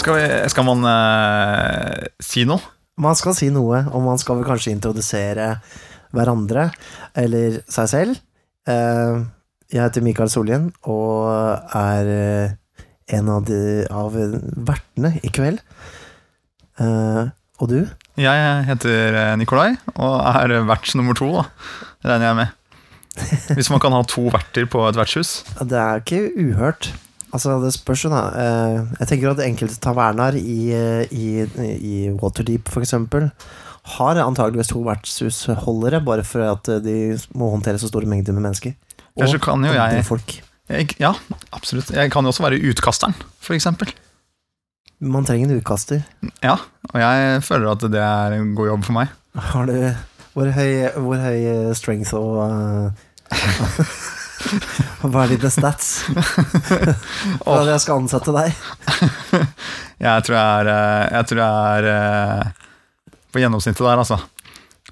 Skal, vi, skal man eh, si noe? Man skal si noe, og man skal vel kanskje introdusere hverandre, eller seg selv. Eh, jeg heter Mikael Sollien og er eh, en av, de, av vertene i kveld. Eh, og du? Jeg heter Nikolai og er vert nummer to, da, regner jeg med. Hvis man kan ha to verter på et vertshus. Det er ikke uhørt. Altså, det spørs jo, da. Jeg tenker at enkelte tavernaer i, i, i Waterdeep, for eksempel, har antageligvis to vertshusholdere, bare for at de må håndtere så store mengder med mennesker. Ellers så kan jo jeg- folk. Jeg, ja, absolutt. Jeg kan jo også være utkasteren, eksempel. Man trenger en utkaster. Ja, og jeg føler at det er en god jobb for meg. Har du Hvor høy, hvor høy eh, strength og uh, Hva er dine stats? For at jeg skal ansette deg. Jeg tror jeg er, eh, jeg tror jeg er eh, på gjennomsnittet der, altså.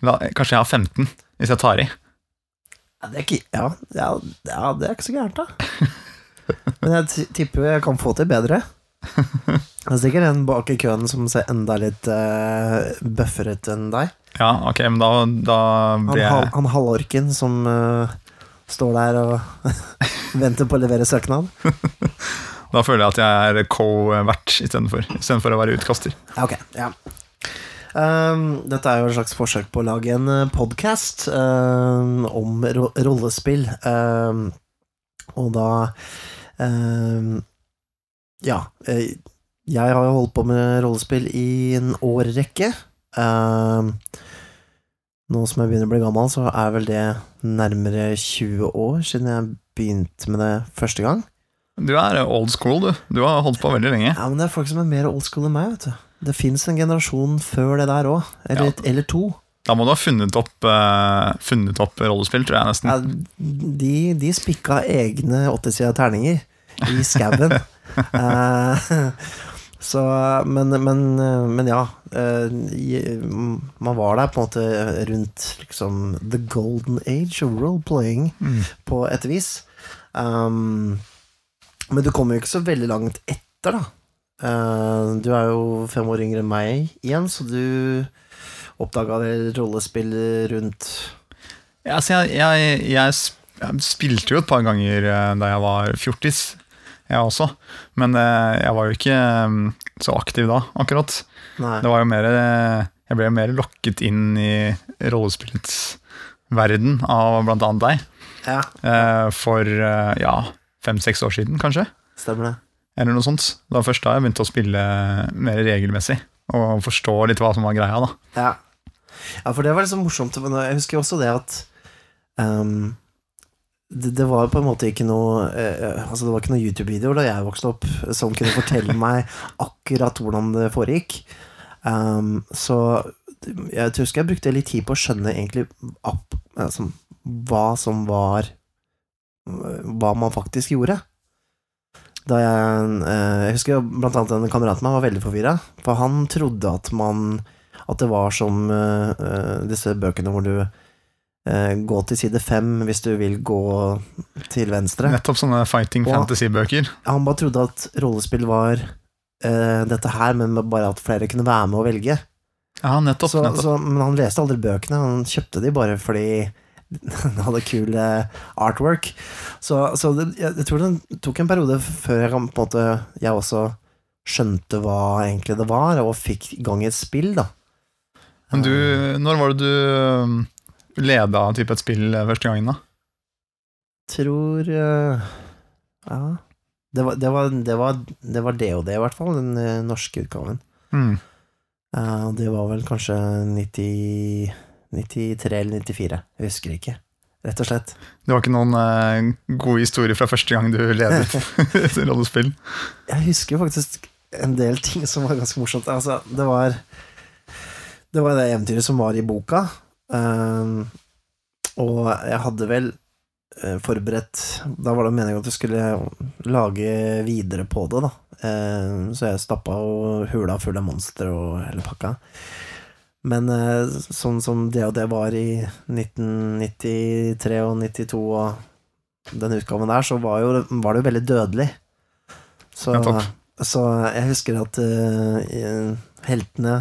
La, kanskje jeg har 15, hvis jeg tar i. Ja, det er ikke Ja, ja, ja det er ikke så gærent, da. Men jeg ti- tipper jeg kan få til bedre. Det er sikkert en bak i køen som ser enda litt uh, bøfferet enn deg. Ja, ok, men da, da blir jeg han halvorken som uh, står der og venter på å levere søknad. Da føler jeg at jeg er co-vert istedenfor, å være utkaster. Ja, Ok, ja. Um, dette er jo et slags forsøk på å lage en podkast om ro rollespill. Um, og da um, Ja. eh, Jeg har jo holdt på med rollespill i en årrekke. Um, nå som jeg begynner å bli gammel, så er vel det nærmere 20 år siden jeg begynte med det første gang. Du er old school, du. Du har holdt på veldig lenge. Ja, men det er folk som er mer old school enn meg, vet du. Det fins en generasjon før det der òg. Eller, Ja. eller to. Da må du ha funnet opp, uh, funnet opp rollespill, tror jeg nesten. Ja, de, de spikka egne åttesida terninger i skauen. Eh, så men, men, men ja. eh, man var der på en måte rundt liksom the golden age of role-playing, Mm. på et vis. Um, men du kommer jo ikke så veldig langt etter, da. Eh, du er jo fem år yngre enn meg igjen, så du oppdaga rollespill rundt Ja, altså, jeg, jeg, jeg, jeg spilte jo et par ganger eh, da jeg var fjortis, jeg også. Men eh, jeg var jo ikke mm, så aktiv da, akkurat. Nei. Det var jo mer Jeg ble jo mer lokket inn i rollespillets verden av annet deg. Ja, For ja, fem-seks år siden, kanskje. stemmer det. Eller noe sånt. Det var først da jeg begynte å spille mer regelmessig. Og forstå litt hva som var greia, da. Ja. ja, for det var liksom morsomt. Jeg husker også det at um, det, det var på en måte ikke noe uh, Altså det var ikke noen YouTube-videoer da jeg vokste opp som kunne fortelle meg akkurat hvordan det foregikk. Um, så jeg husker jeg brukte litt tid på å skjønne egentlig opp, altså, hva som var Hva man faktisk gjorde. Da jeg, eh, jeg husker blant annet en kamerat av meg var veldig forvirra, for han trodde at man At det var som eh, eh, disse bøkene hvor du går til side fem hvis du vil gå til venstre. Nettopp sånne fighting fantasy-bøker. Han bare trodde at rollespill var uh, dette her, men bare at flere kunne være med og velge. Ja, nettopp. Så, nettopp. så, men han leste aldri bøkene, han kjøpte de bare fordi den hadde kul eh, artwork. Så, så det, jeg, jeg tror det tok en periode før jeg, kan- måte, jeg også skjønte hva egentlig det var, og fikk i gang et spill, da. Men du, når var det du um, leda type et spill eh, første gangen, da? tror eh, Ja. Det var det, var, det, var, det var det, i hvert fall, den norske utgaven. Mm. Det var vel kanskje 90, 93 eller 94. Jeg husker ikke, rett og slett. Det var ikke noen eh, gode historier fra første gang du ledet et rollespill? Jeg husker faktisk en del ting som var ganske morsomt. Altså, det var Det var det eventyret som var i boka. Um, og jeg hadde vel uh, forberedt Da var det meningen at vi skulle lage videre på det, da. Um, så jeg stappa og hula full av monstre og hele pakka. Men eh, sånn som det og det var i 1993 og 92 og den utgaven der, så var, jo, var det jo veldig dødelig. Så, ja, så jeg husker at uh, heltene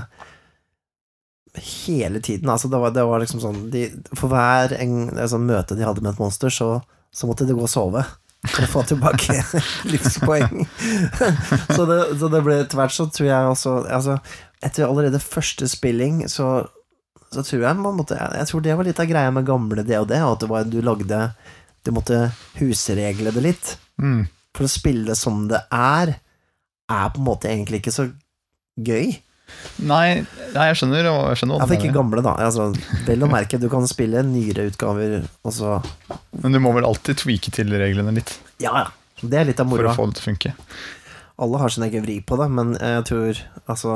hele tiden Altså, det var, det var liksom sånn de, For hver en, altså, møte de hadde med et monster, så, så måtte de gå og sove. For å få tilbake livspoeng. så, det, så det ble etter hvert så tror jeg også altså, Etter allerede første spilling, så, så tror jeg man måtte jeg, tror det var litt av greia med gamle det, at det var, du lagde Du måtte husregle det litt. Mm. For å spille som det er, er på en måte egentlig ikke så gøy. Nei, nei, jeg skjønner, jeg skjønner Ja, for ikke gamle, da. Altså, vel å merke, du kan spille nyere utgaver, også. Men du må vel alltid tweake til reglene litt Ja, ja. Det er litt av for moroa. å få det til å funke. Alle har sin egen vri på det, men jeg tror altså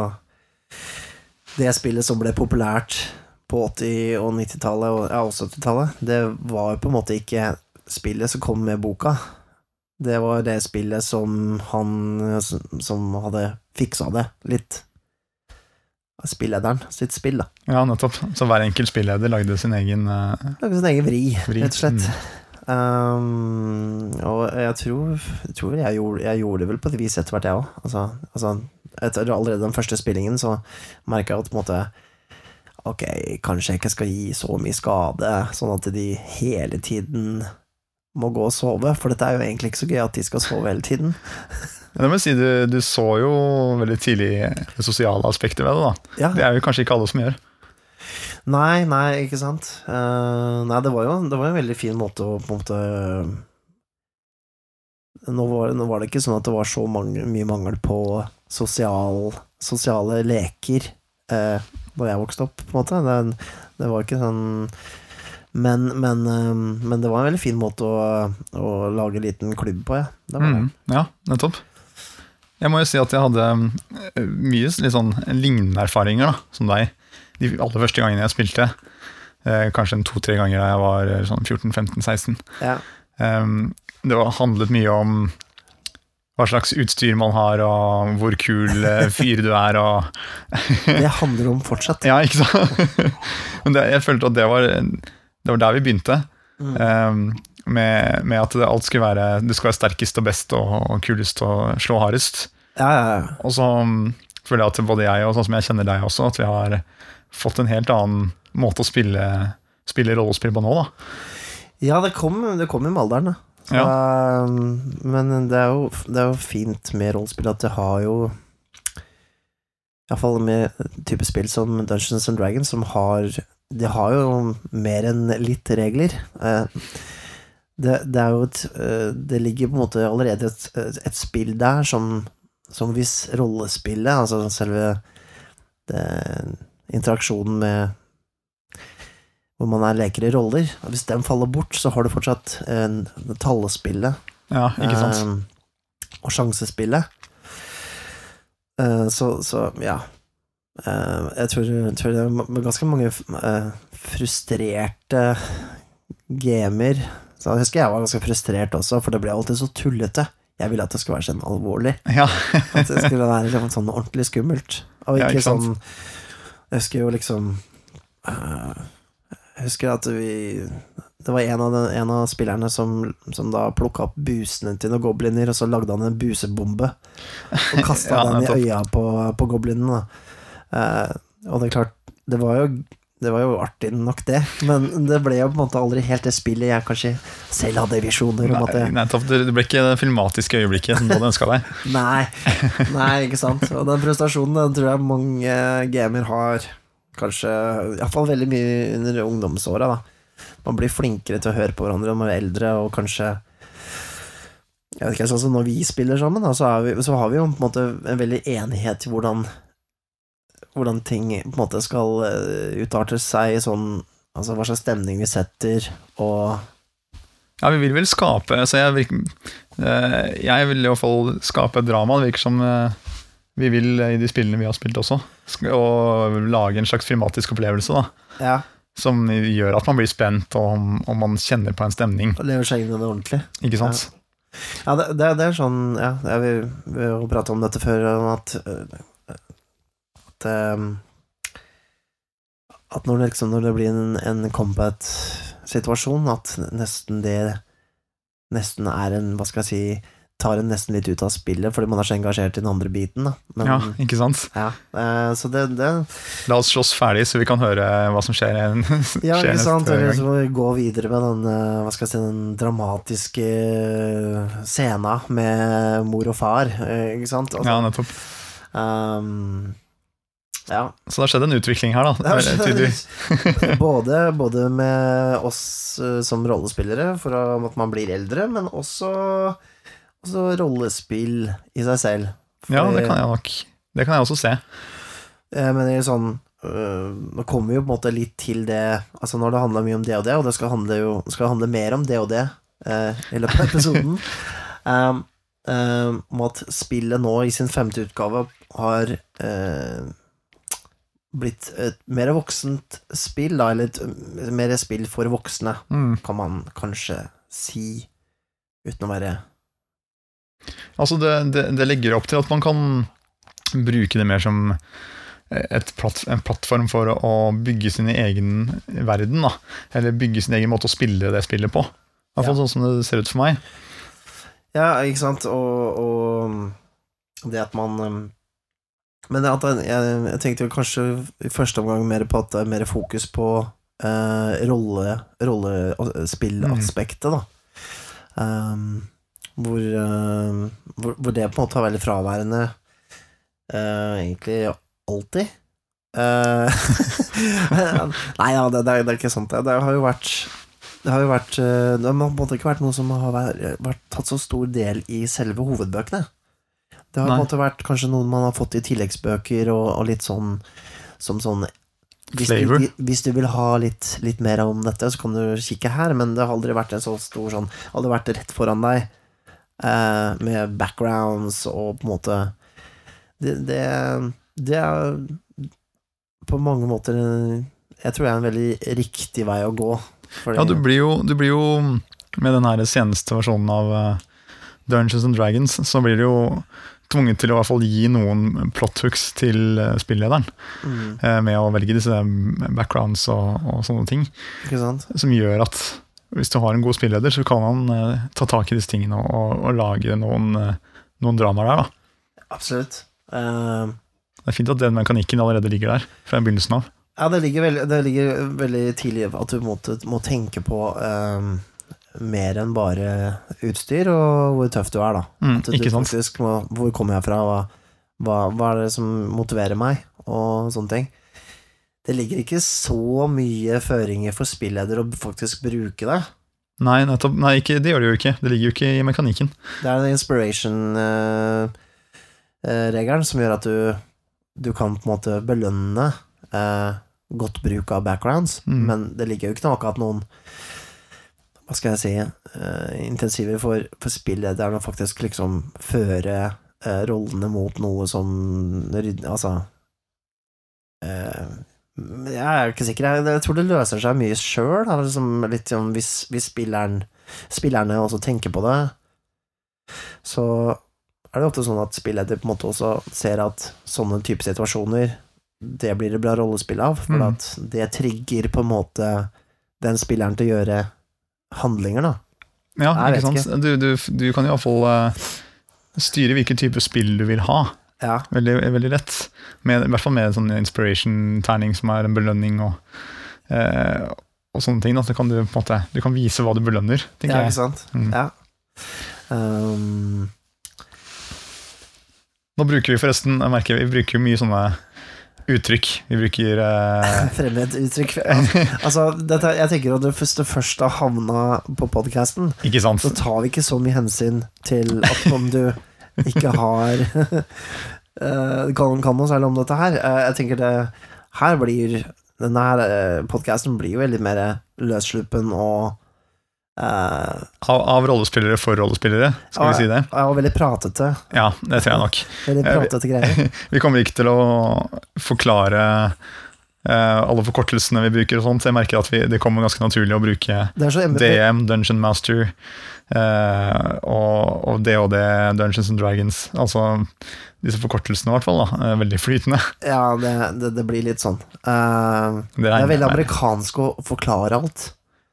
Det spillet som ble populært på 80- og 90-tallet, og ja, også 80-tallet, det var jo på en måte ikke spillet som kom med boka. Det var det spillet som han som hadde fiksa det litt. Spillederen sitt spill, da. Ja, nettopp. Så hver enkelt spilleder lagde sin egen uh, Lagde sin egen vri, vri. rett og slett. Mm. Um, og jeg tror, tror jeg, gjorde, jeg gjorde det vel på et vis etter hvert, jeg òg. Altså, altså, etter allerede den første spillingen så merka jeg at på en måte Ok, kanskje jeg ikke skal gi så mye skade, sånn at de hele tiden må gå og sove. For dette er jo egentlig ikke så gøy at de skal sove hele tiden. Det må jeg si, du, du så jo veldig tidlig det sosiale aspektet ved det. da. Ja, Det er jo kanskje ikke alle som gjør. Nei, nei, ikke sant. Uh, nei, det var jo det var jo en veldig fin måte å på en måte nå var, nå var det ikke sånn at det var så mange, mye mangel på sosial, sosiale leker uh, da jeg vokste opp, på en måte. Det, det var ikke sånn men, men, eh, men det var en veldig fin måte å, å lage en liten klubb på, ja. Det var det. Mm, ja, nettopp. Jeg må jo si at jeg hadde eh, mye litt sånn lignende erfaringer da, som deg. De aller første gangene jeg spilte. Eh, kanskje en to-tre ganger da jeg var eh, sånn 14-15-16. Ja. Um, det var, handlet mye om hva slags utstyr man har, og hvor kul eh, fyr du er. Det handler om fortsatt. ja, ikke sant? Men det, jeg følte at det var, det var der vi begynte. Mm. Um, med, med at det, alt skulle være Du skal være sterkest og best og, og kulest og slå hardest. Ja, ja, ja. Og så um, føler jeg at både jeg og sånn som jeg kjenner deg også, at vi har fått en helt annen måte å spille, spille rollespill på nå. da. Ja, det kom, det kom i med alderen, da. Så, um, Men det er, jo, det er jo fint med rollespill at det har jo Iallfall med type spill som Dungeons and Dragons, som har De har jo mer enn litt regler. Eh, Det, det er jo et eh, Det ligger på en måte allerede et, et spill der som, som hvis rollespillet, altså selve det, interaksjonen med hvor man er leker i roller. Hvis den faller bort, så har du fortsatt eh, tallespillet Ja, ikke sant? eh, og sjansespillet. Eh, så, så ja. Eh, jeg, tror, tror det er ganske mange eh, frustrerte gamer. Så jeg husker jeg var ganske frustrert også, for det ble alltid så tullete. Jeg ville at det skulle være sånn alvorlig. Ja, At det skulle være liksom sånn ordentlig skummelt. Og Ja, ikke, ikke sant? sånn Jeg husker jo liksom uh, Jeg husker at vi Det var en av, den, en av spillerne som, som da plukka opp busene til noen gobliner, og så lagde han en busebombe. Og kasta Ja, den i øya på, på goblinene. Eh, og det er klart, det var jo det var jo artig nok, det, men det ble jo på en måte aldri helt det spillet jeg kanskje selv hadde visjoner om at Nei, det. Ble ikke det filmatiske øyeblikket som du hadde ønska deg. Nei, nei, ikke sant. Og den prestasjonen den tror jeg mange gamer har kanskje Iallfall veldig mye under ungdomsåra. Man blir flinkere til å høre på hverandre når man er eldre, og kanskje jeg vet ikke, sånn som Når vi spiller sammen, da, så, vi, så har vi jo på en måte en veldig enighet i hvordan Hvordan ting på en måte skal eh, utarte seg sånn Altså hva slags stemning vi setter, og Ja, vi vil vel skape så jeg, virker, eh, jeg vil i hvert fall skape drama. Det virker som eh, vi vil i de spillene vi har spilt også. Og lage en slags filmatisk opplevelse. da Ja. som gjør at man blir spent, og, og man kjenner på en stemning. Og lever seg inn i det ordentlig. Ikke sant? Ja, det, det, det er sånn Ja, vi har pratet om dette før, at At øh, At når det, liksom, når det blir en, en combat-situasjon, at nesten det Nesten er en Hva skal jeg si Tar en nesten litt ut av spillet, fordi man er så engasjert i den andre biten. Da. Men, Ja, ja. ikke sant? øh, så det, det La oss slåss ferdig, så vi kan høre hva som skjer, Ja, skjer ikke sant? Eller så må vi gå videre med den, øh, hva skal jeg si, den dramatiske scena med mor og far, ikke sant? Altså, Ja, nettopp. Um, ja. Så det har skjedd en utvikling her, da. Både, både med oss eh, som rollespillere, for at man blir eldre, men også, også rollespill i seg selv. Ja, det kan jeg nok. Det kan jeg også se. Men det er sånn øh, Nå kommer vi jo på en måte litt til det Altså Når det handler mye om det og det, og det skal handle, jo, skal handle mer om det og det eh, i løpet av episoden um, um, Om at spillet nå i sin femte utgave har eh, blitt et mer voksent spill, da, eller et mer spill for voksne, Mm. kan man kanskje si, uten å være Altså, det, det, det legger opp til at man kan bruke det mer som platt, en plattform for å bygge sin egen verden, da. Eller bygge sin egen måte å spille det spillet på. I hvert fall sånn som det ser ut for meg. Ja, ikke sant, og, og det at man um, Men jeg, jeg tenkte jo kanskje i første omgang mer på at det er mer fokus på eh, rolle, rollespillaspektet, da. Um, hvor, uh, hvor, hvor det på en måte er veldig fraværende uh, egentlig alltid. Uh, nei, ja, det, det, er, det er ikke sant. Det, det har jo vært det har jo vært eh, Det har på en måte ikke vært noe som har vært, vært tatt så stor del i selve hovedbøkene. Det har på en måte vært kanskje noen man har fått i tilleggsbøker og, og litt sånn som sånn hvis du, hvis du vil ha litt, litt mer om dette, så kan du kikke her, men det har aldri vært en så stor sånn Aldri vært rett foran deg eh, med backgrounds og på en måte Det, det, det er på mange måter Jeg tror det er en veldig riktig vei å gå. Ja, du blir jo, du blir jo med den her seneste versjonen av eh, Dungeons and Dragons, så blir det jo tvunget til å i hvert fall gi noen plot hooks til eh, spillederen, mm, eh, med å velge disse backgrounds og, og sånne ting, Ikke sant? som gjør at hvis du har en god spilleder, så kan han eh, ta tak i disse tingene og, og, og lage noen, eh, noen dramaer der. da. Absolutt. Uh... Det er fint at den mekanikken allerede ligger der fra begynnelsen av. Ja, det ligger, veldig, det ligger veldig tidlig at du må, må tenke på eh, mer enn bare utstyr, og hvor tøff du er, da. Mm, At du ikke sant? faktisk må Hvor kommer jeg fra? Hva, hva, hva er det som motiverer meg? Og sånne ting. Det ligger ikke så mye føringer for spilleder å faktisk bruke det. Nei, nettopp, nei ikke, det gjør det jo ikke. Det ligger jo ikke i mekanikken. Det er den inspiration-regelen som gjør at du, du kan på en måte belønne eh, godt bruk av backgrounds, Mm. men det ligger jo ikke noe akkurat noen Hva skal jeg si uh, intensiver for, for spillederen å faktisk liksom føre uh, rollene mot noe som Altså uh, Jeg er ikke sikker. Jeg, jeg tror det løser seg mye sjøl. Liksom, litt om hvis, hvis spilleren, spillerne også tenker på det, så er det ofte sånn at spilleder på en måte også ser at sånne type situasjoner det blir det bra rollespill av, for Mm. at det trigger på en måte den spilleren til å gjøre handlinger, da. Ja, Jeg ikke sant. Ikke. Du, du, du kan iallfall uh, styre hvilken type spill du vil ha. Ja, Veldig, veldig lett. Med, I hvert fall med sånn inspiration-terning som er en belønning og, uh, og sånne ting. Så kan du, måte, du kan vise hva du belønner, tenker ja ikke sant? Mm. Ja. Um, Nå bruker vi forresten, jeg merker vi bruker mye sånne uttrykk. Vi bruker eh, Fremmeduttrykk. Altså, dette, jeg tenker at hvis du først har havna på podkasten, så tar vi ikke så mye hensyn til at om du ikke har uh, kan, kan noe særlig om dette her. Uh, jeg tenker det her blir Denne podkasten blir jo veldig mer løssluppen og eh, Av, av rollespillere for rollespillere, skal vi si det? og veldig pratete. Ja, det tror jeg nok. Veldig pratete greier. Vi kommer ikke til å forklare uh, alle forkortelsene vi bruker og sånt. Jeg merker at vi, det kommer ganske naturlig å bruke er. DM, Dungeon Master, uh, og, og DOD, Dungeons and Dragons. Altså disse forkortelsene, i hvert fall. da, eh, Veldig flytende. Ja, det, det, det blir litt sånn. Eh, Det det er veldig amerikansk å forklare alt.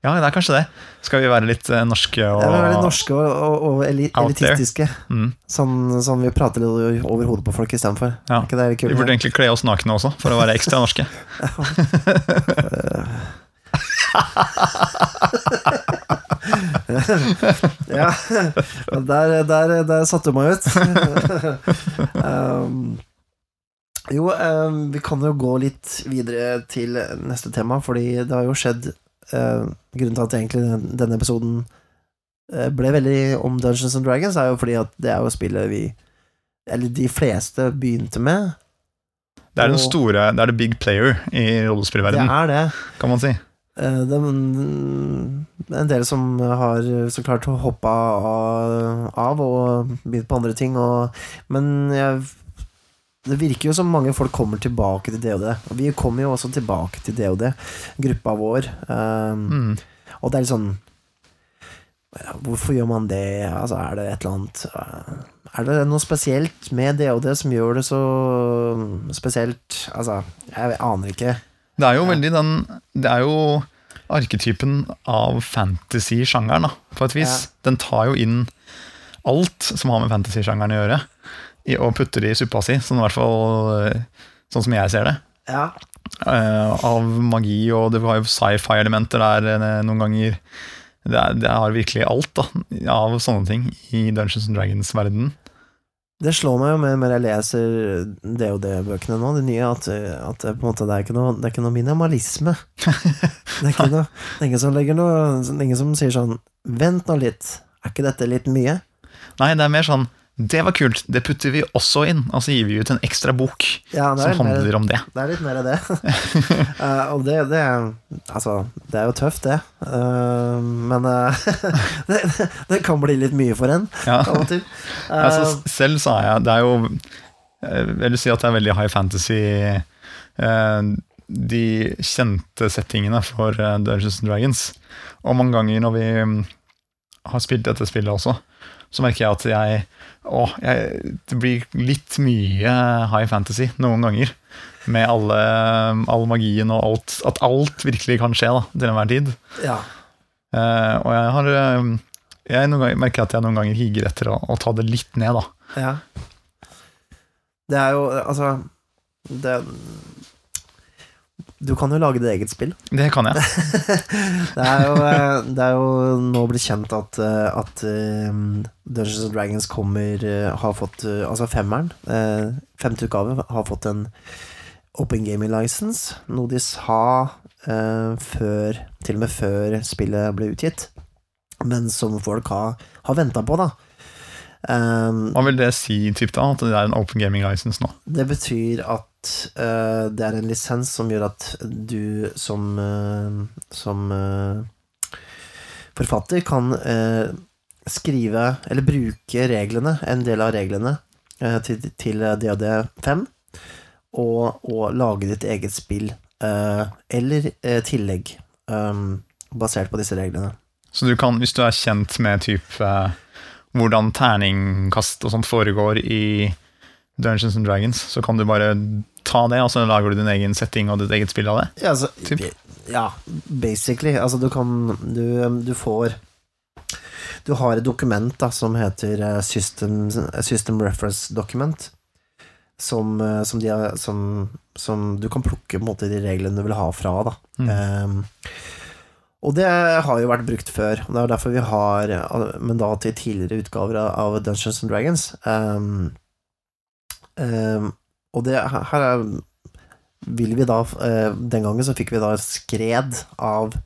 Ja, det er kanskje det. Skal vi være litt eh, norske og ja, er veldig norske og, og, og eli- elitistiske. Mm. Sånn, sånn vi prater litt over hodet på folk istedenfor. Ja. Vi burde egentlig kle oss nakne også, for å være ekstra norske. Ja, der, der, der satte du meg ut. um, jo, um, vi kan jo gå litt videre til neste tema, fordi det har jo skjedd Grunnen til at egentlig den- denne episoden uh, ble veldig om Dungeons and Dragons, er jo fordi at det er jo spillet vi Eller de fleste begynte med. Det er den store, det er the big player i Det rollespillverdenen, er det. kan man si. Eh, Det er en del som har så klart hoppa av, av og begynt på andre ting, og, men jeg, det virker jo som mange folk kommer tilbake til DOD. Og vi kommer jo også tilbake til DOD, gruppa vår. Um, Mm. Og det er litt sånn ja, Hvorfor gjør man det? Altså, er det et eller annet uh, Er det noe spesielt med DOD som gjør det så spesielt? Altså, jeg aner ikke. Det er jo veldig den Det er jo arketypen av fantasy-sjangeren, på et vis. Den tar jo inn alt som har med fantasy-sjangeren å gjøre, og putter i suppa si, sånn i hvert fall eh, sånn som jeg ser det. Ja, Uh, av magi, og det var jo sci-fi-elementer der eh, noen ganger. Det, er, det har virkelig alt da, av sånne ting i Dungeons and Dragons-verdenen. Det slår meg jo mer og mer jeg leser DOD-bøkene nå, de nye, at, at det, er ikke noe, det er ikke noe minimalisme. Det er, ikke noe, det er ingen som legger noe Ingen som sier sånn Vent nå litt, er ikke dette litt mye? Nei, det er mer sånn Det var kult, det putter vi også inn. Og så gir vi ut en ekstra bok Ja, som handler mer, om det. det er litt mer av det. uh, og det, det Altså, det er jo tøft, det. Uh, men uh, det, det kan bli litt mye for en Ja. Altså, selv sa jeg Det er jo Jeg vil si at det er veldig high fantasy De kjente settingene for Dungeons and Dragons. Og mange ganger når vi mm, har spilt dette spillet også, så merker jeg at jeg Å, jeg, det blir litt mye high fantasy noen ganger. Med alle, all magien og alt At alt virkelig kan skje da, til enhver tid. ja. Uh, og jeg har eh, Jeg ganger, merker at jeg noen ganger higer etter å, å ta det litt ned, da. Ja. Det er jo Altså det, Du kan jo lage ditt eget spill. Det kan jeg. Det er jo, eh, det er jo nå blitt kjent at, eh, at eh, Dungeons and Dragons kommer Har fått Altså femmeren, femte utgave, har fått en Open Gaming License, noe de sa før Til og med før spillet ble utgitt, men som folk har, har venta på, da. Um, Hva vil det si, typ da, at det er en open gaming license nå? Det betyr at eh, det er en lisens som gjør at du som, uh, som eh, forfatter kan skrive, eller bruke reglene, en del av reglene, til, til DAD5, og, og lage ditt eget spill, eller tillegg, um, basert på disse reglene. Så du kan, hvis du er kjent med type hvordan terningkast og sånt foregår i Dungeons and Dragons, så kan du bare ta det, og så lager du din egen setting og ditt eget spill av det? Ja, altså, Typ. ja basically. Altså, du kan Du, du får Du har et dokument da, som heter eh, System, system Reference Document. Som, eh, som, har, som, som du kan plukke måte, de reglene du vil ha fra. Da. Mm. Um, og det har jo vært brukt før. og Det er derfor vi har mandat til tidligere utgaver av- Dungeons and Dragons. Ehm, ehm, og det her er vil vi da eh, Den gangen så fikk vi da skred av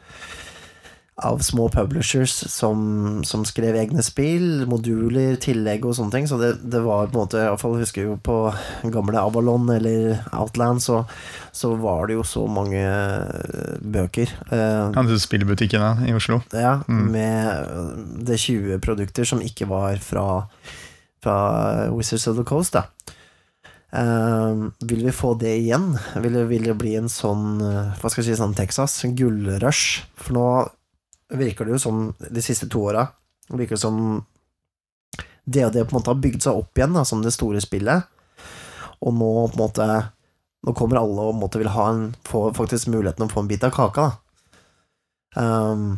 av små publishers som, som skrev egne spill, moduler, tillegg og sånne ting. Så det, det var på en måte Iallfall husker jo på gamle Avalon eller Outland, så, så var det jo så mange eh, bøker. Eh, spillbutikkene i Oslo. ja, Mm. med det 20 produkter som ikke var fra, fra Wizards of the Coast, da. Eh, vil vi få det igjen? Vil vil det bli en sånn eh, Hva skal jeg si, sånn Texas? En gullrush? For nå virker det jo som de siste to åra virker det som det og det på en måte har bygd seg opp igjen da, som det store spillet. Og nå på en måte Nå kommer alle og måte vil ha en, få faktisk muligheten å få en bit av kaka. da um,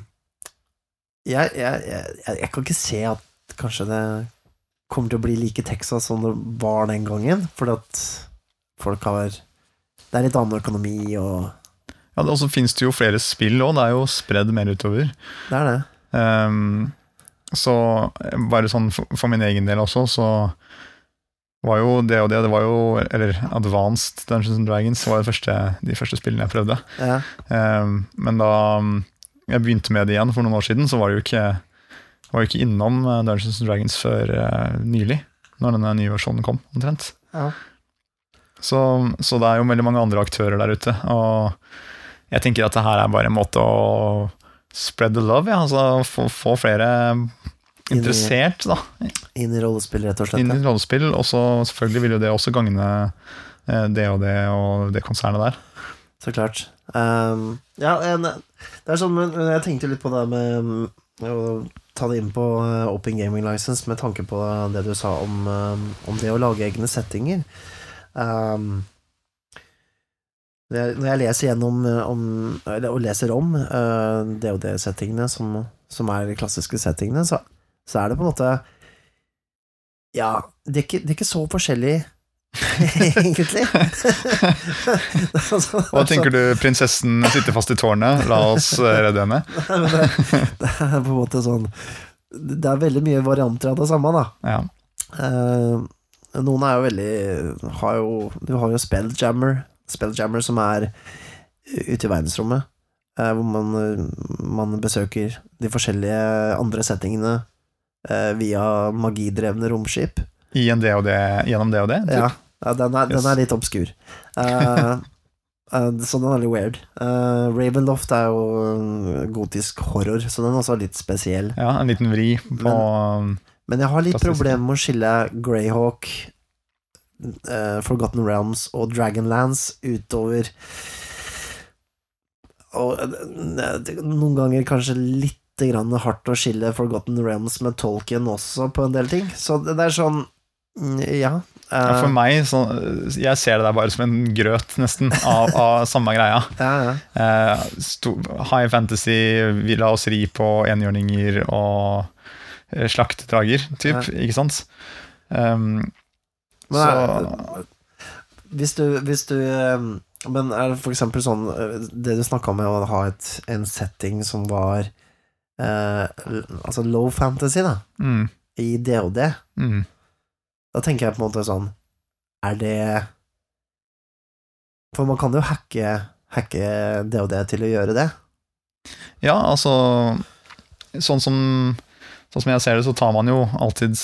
jeg, jeg, jeg, jeg kan ikke se at kanskje det kommer til å bli like Texas som det var den gangen, fordi at folk har Det er litt annen økonomi og Ja, Og så finnes det jo flere spill òg, det er jo spredd mer utover. Det er det. Um, så bare sånn for, min egen del også, så var jo det og det, det var jo Eller Advanced Dungeons and Dragons var første, de første spillene jeg prøvde. Ja. Um, men da jeg begynte med det igjen for noen år siden, så var det jo ikke, var jo ikke innom eh, Dungeons and Dragons før uh, nylig. Når denne nye versjonen kom, omtrent. Ja. Så, så det er jo veldig mange andre aktører der ute. Og jeg tenker at det her er bare en måte å spread the love, ja. Altså få, få flere interessert da, Inn i rollespill, rett og slett. inn i rollespill. Og så selvfølgelig vil jo det også gagne eh, det og det og det konsernet der. Så klart. Um, ja, det er sånn, men jeg tenkte litt på det med å ta det inn på eh, Open Gaming License med tanke på det du sa om, um, om det å lage egne settinger. Um, når jeg, leser gjennom eh, om, og leser om uh, DOD-settingene, som, som er de klassiske settingene, så, så er det på en måte Ja, det er ikke, det er ikke så forskjellig, egentlig. Altså, Hva tenker du, prinsessen sitter fast i tårnet, la oss eh, redde henne? Det, det er på en måte sånn Det er veldig mye varianter av det samme, da. Ja. Eh, noen er jo veldig har jo, Du har jo Spelljammer, Spelljammer som er ute i verdensrommet. eh, hvor man, man besøker de forskjellige andre settingene eh, via magidrevne romskip. I en det, gjennom det? typ? Ja den, er, den er litt obskur. Uh, uh, så den er litt weird. Uh, Ravenloft er jo gotisk horror, så den er også litt spesiell. ja, en liten vri på Men jeg har litt problemer med å skille Greyhawk, Forgotten Realms og Dragonlands utover Og noen ganger kanskje litt grann hardt å skille Forgotten Realms med Tolkien også, på en del ting. Så det det er sånn mm, Ja. Ja, eh, For meg, så, jeg ser det der bare som en grøt, nesten, av, av samme greia. ja, ja. Eh, sto, high fantasy, vi la oss ri på enhjørninger og eh, slaktedrager, typ, ikke sant? Um, Men så hvis du, hvis du eh, Men er det eksempel sånn eh, Det du snakka om med å ha et, en setting som var eh, Altså low fantasy, da, mm, i DOD, mm. Da tenker jeg på en måte sånn Er det For man kan jo hacke, hacke det til å gjøre det. Ja, altså Sånn som, sånn som jeg ser det, så tar man jo alltid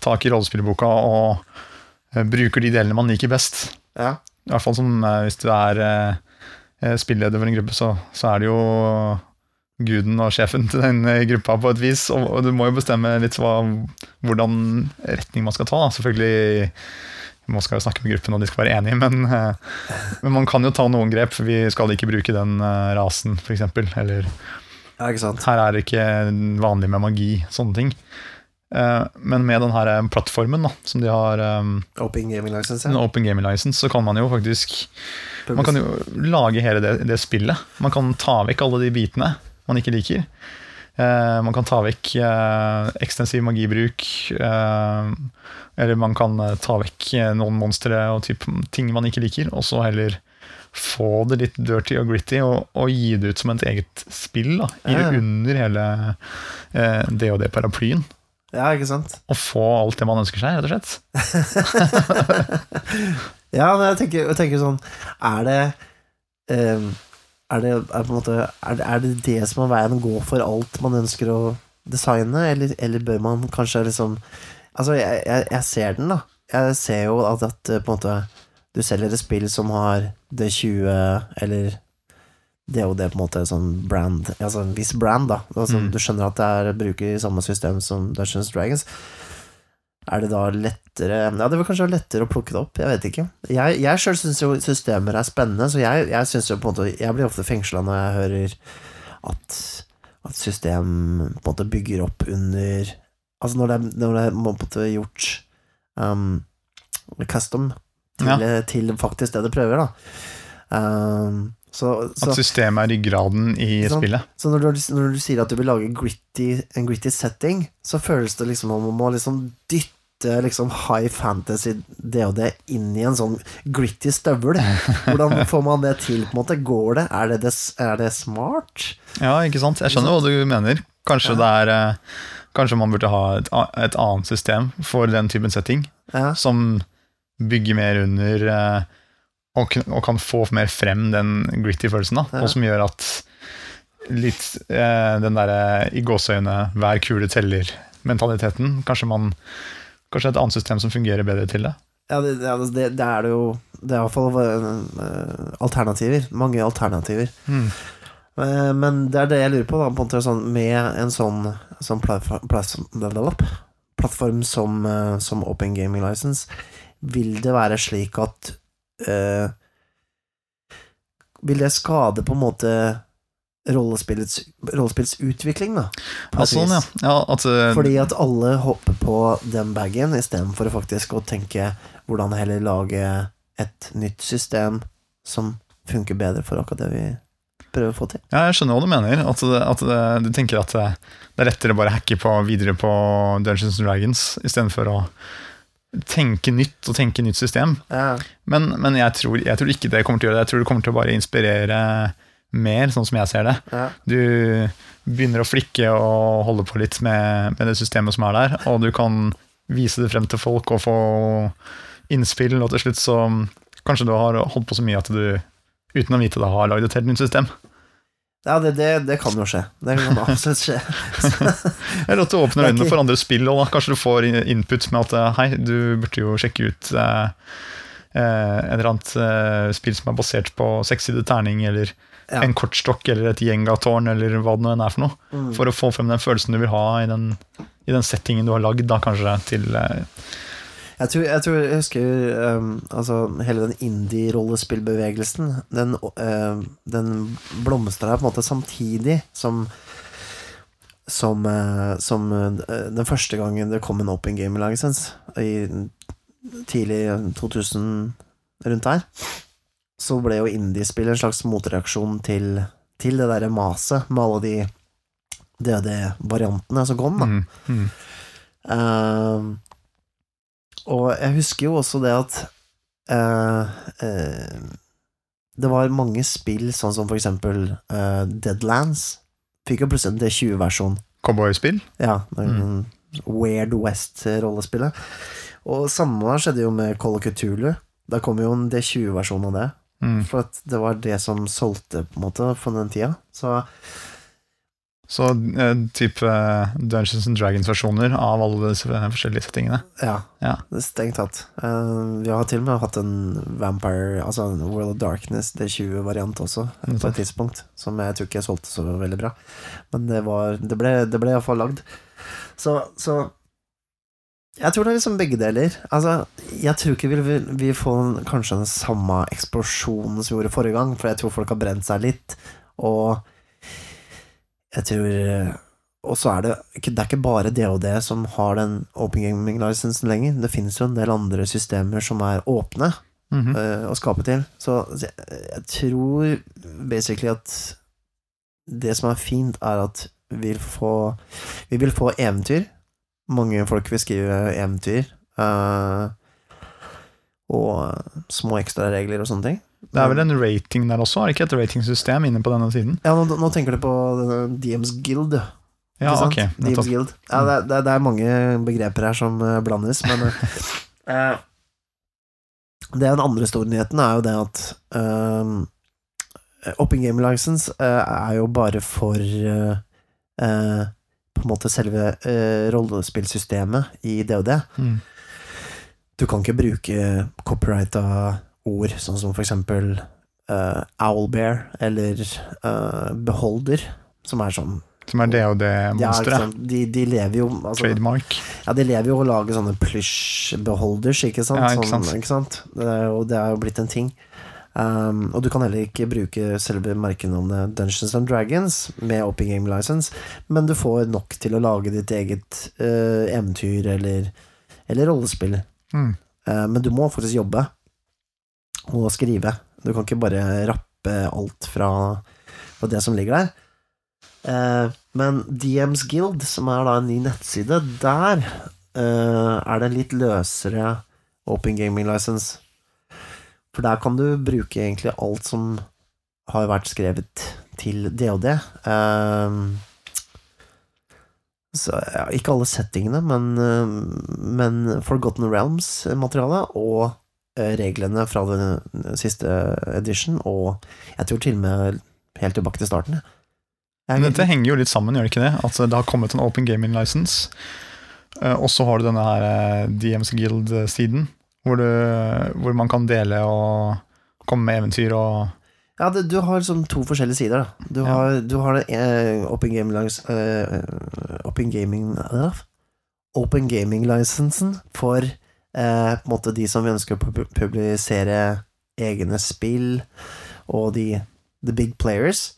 tak i rollespillboka og eh, bruker de delene man liker best. Ja. I hvert fall som eh, hvis du er eh, spilleder for en gruppe, så, så er det jo guden og sjefen til den eh, gruppa på et vis. Og, og du må jo bestemme litt hva, hvordan retning man skal ta. Da. Selvfølgelig man skal jo snakke med gruppen, og de skal være enige, men, eh, men man kan jo ta noen grep. for Vi skal ikke bruke den eh, rasen, f.eks. Eller ja, her er det ikke vanlig med magi. Sånne ting. Men med den her eh, plattformen da, som de har, Open Gaming License, ja. Open Gaming License, så kan man jo faktisk man kan jo lage hele det, det spillet. Man kan ta vekk alle de bitene man ikke liker. Eh, man kan ta vekk eh, ekstensiv magibruk. Eh, eller man kan ta vekk noen monstre og typ, ting man ikke liker, og så heller få det litt dirty og gritty og, og gi det ut som et eget spill. Da, i, det Under hele DOD-paraplyen. Ja, ikke sant? Og få alt det man ønsker seg, rett og slett. Ja, men jeg tenker, jeg tenker sånn Er det eh, er det, er, måte, er, det, er det det som er veien å gå for alt man ønsker å designe, eller, eller bør man kanskje liksom Altså, jeg, jeg, jeg ser den, da. Jeg ser jo at, at eh, måte du selger et spill som har D20, eller det og det på en måte sånn brand Altså en viss brand, da. Altså, Mm. Du skjønner at det er bruker i samme system som Dungeons Dragons. Er det da lettere Ja, det vil kanskje være lettere å plukke det opp, jeg vet ikke. Jeg, jeg sjøl syns jo systemer er spennende, så jeg, jeg synes jo på en måte Jeg blir ofte fengsla når jeg hører at, at system på en måte bygger opp under Altså når det, når det er på en måte gjort um, custom til, Ja. til faktisk det det prøver, da. Um, så, så, At systemet er ryggraden i sant? spillet. så når, du, når du sier at du vil lage gritty, en gritty setting, så føles det liksom om man må liksom dytte liksom high fantasy det inn i en sånn gritty støvel. Hvordan får man det til? på en måte? Går det? Er det, er det smart? Ja, ikke sant? Jeg skjønner hva du mener. Kanskje, det er, eh, kanskje man burde ha et, et annet system for den typen setting, Ja, som bygger mer under eh, og, og kan få mer frem den gritty følelsen, da, Ja. og som gjør at litt eh, den derre i gåseøyne hver kule teller-mentaliteten Kanskje man Kanskje et annet system som fungerer bedre til det. ja det, det, er- det, er det jo Det er iallfall uh, alternativer. Mange alternativer. Eh, Men det er det jeg lurer på, da, på en sånn, med en sånn, sånn plattform, plattform som, eh, som Open Gaming License. Vil det være slik at eh, Vil det skade på en måte rollespillets, rollespillets utvikling, da? Ja, sånn, ja. ja at, eh, Fordi at alle hopper på den bagen istedenfor faktisk å tenke hvordan heller lage et nytt system som funker bedre for akkurat det vi prøver å få til. Ja, jeg skjønner hva du mener. At, det, at det, du tenker at det, er lettere bare å hacke på videre på Dungeons and Dragons istedenfor å tenke nytt og tenke nytt system. Ja, Men, men jeg, tror, jeg tror ikke det kommer til å gjøre det. Jeg tror det kommer til å bare inspirere mer, sånn som jeg ser det. ja. Du begynner å flikke og holde på litt med, med det systemet som er der, og du kan vise det frem til folk og få innspill, og til slutt så kanskje du har holdt på så mye at du uten å vite det har lagd et helt nytt system. Ja det, det, det kan jo skje. Det kan absolutt skje. Eller at du åpner åpne øynene for andre spill, og da kanskje du får input med at eh, hei, du burde jo sjekke ut eh, eh, et eller annet eh, spill som er basert på sekssidet terning, eller Ja. en kortstokk, eller et gjengatårn, eller hva det nå enn er for noe. Mm. For å få frem den følelsen du vil ha i den, i den settingen du har lagd, da kanskje, til eh, Jeg tror jeg, tror jeg husker um, altså, hele den indie-rollespillbevegelsen. Den, uh, den blomstra på en måte samtidig som som, uh, som uh, den første gangen det kom en Open Game License, i tidlig 2000, rundt der, så ble jo indiespill en slags motreaksjon til, til det derre maset med alle de døde variantene som kom, da. mm, mm. Ehm, og jeg husker jo også det at eh, eh, Det var mange spill, sånn som for eksempel eh, Deadlands. Fikk jo plutselig en D20-versjon. Cowboyspill? Ja, Mm. Weird West-rollespillet. Og samme skjedde jo med Call of Cthulhu. Da kom jo en D20-versjon av det. Mm. For at det var det som solgte, på en måte, for den tida. Så Så eh, type eh, Dungeons and Dragons-versjoner av alle disse forskjellige settingene. Ja, Ja. det strengt tatt. Eh, vi har til og med hatt en Vampire, altså en World of Darkness D20-variant også, eh, på et tidspunkt. Som jeg tror ikke jeg solgte så veldig bra. Men det, var, det ble, det ble iallfall lagd. Så, så jeg tror det er liksom begge deler. Altså, jeg tror ikke vi vil, vi får en- kanskje den samme eksplosjonen som vi gjorde forrige gang, for jeg tror folk har brent seg litt. Og jeg tror Og så er det det er ikke bare DOD som har den Open Gaming Licensen lenger. Det finnes jo en del andre systemer som er åpne mm -hmm. uh, å skape til. Så jeg, jeg tror basically at det som er fint, er at vi vil få, vi vil få eventyr. Mange folk vil skrive eventyr. Uh, og små ekstraregler og sånne ting. Det er vel en rating der også, er det ikke et ratingsystem inne på denne siden? Ja, nå, nå tenker du på DMs Guild. ja. Ok. DMs. Guild. Ja, det, det, det er mange begreper her som eh, blandes, men eh, eh, Det er den andre store nyheten, er jo det at eh, Open Game License uh, er jo bare for På en måte selve rollespillsystemet i DOD. Mm. Du kan ikke bruke copyrighta ord, sånn som for eksempel uh, Owlbear eller uh, Beholder, som er sånn Som er det og det monsteret. Ja, de, de lever jo altså, Trademark. Ja, de lever jo å lage sånne plysjbeholders, ikke sant? Ja, ikke Sånn, ikke sant? Det er jo, det er jo blitt en ting. Um, og du kan heller ikke bruke selve merkenavnet Dungeons and Dragons med Open Game License, men du får nok til å lage ditt eget uh, eventyr eller, eller rollespill. Mm. Uh, men du må faktisk jobbe og skrive. Du kan ikke bare rappe alt fra, fra det som ligger der. Eh, men DMs Guild, som er da en ny nettside, der eh, er det litt løsere Open Gaming License. For der kan du bruke egentlig alt som har vært skrevet til DOD. Eh, så, ja, ikke alle settingene, men, eh, men Forgotten Realms-materialet og reglene fra den siste edition, og jeg tror til og med helt tilbake til starten. Men dette henger jo litt sammen, gjør det ikke det? At det har kommet en Open Gaming License, eh, og så har du denne her eh, DMs Guild-siden, hvor, hvor man kan dele og komme med eventyr og Ja, du har sånn to forskjellige sider. Da. Du, Ja. har, du har det eh, Open Gaming License eh, Open Gaming eh, Open Gaming-lisensen for eh, på en måte de som ønsker å publisere egne spill, og de the big players.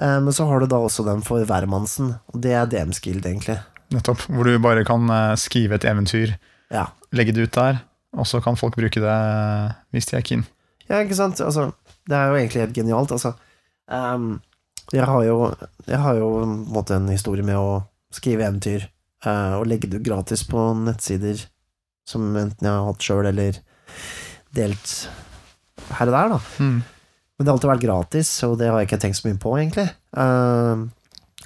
Eh, men så har du da også den for hvermannsen, og det er DMs Guild, egentlig. nettopp, hvor du bare kan eh, skrive et eventyr, Ja. legge det ut der, og så kan folk bruke det hvis de er keen. Ja, ikke sant? Altså, det er jo egentlig helt genialt, altså. Um, jeg har jo Jeg har jo på en måte en historie med å skrive eventyr uh, og legge det gratis på nettsider som enten jeg har hatt sjøl eller delt her og der, da. Mm. Men det har alltid vært gratis, og det har jeg ikke tenkt så mye på, egentlig. Uh,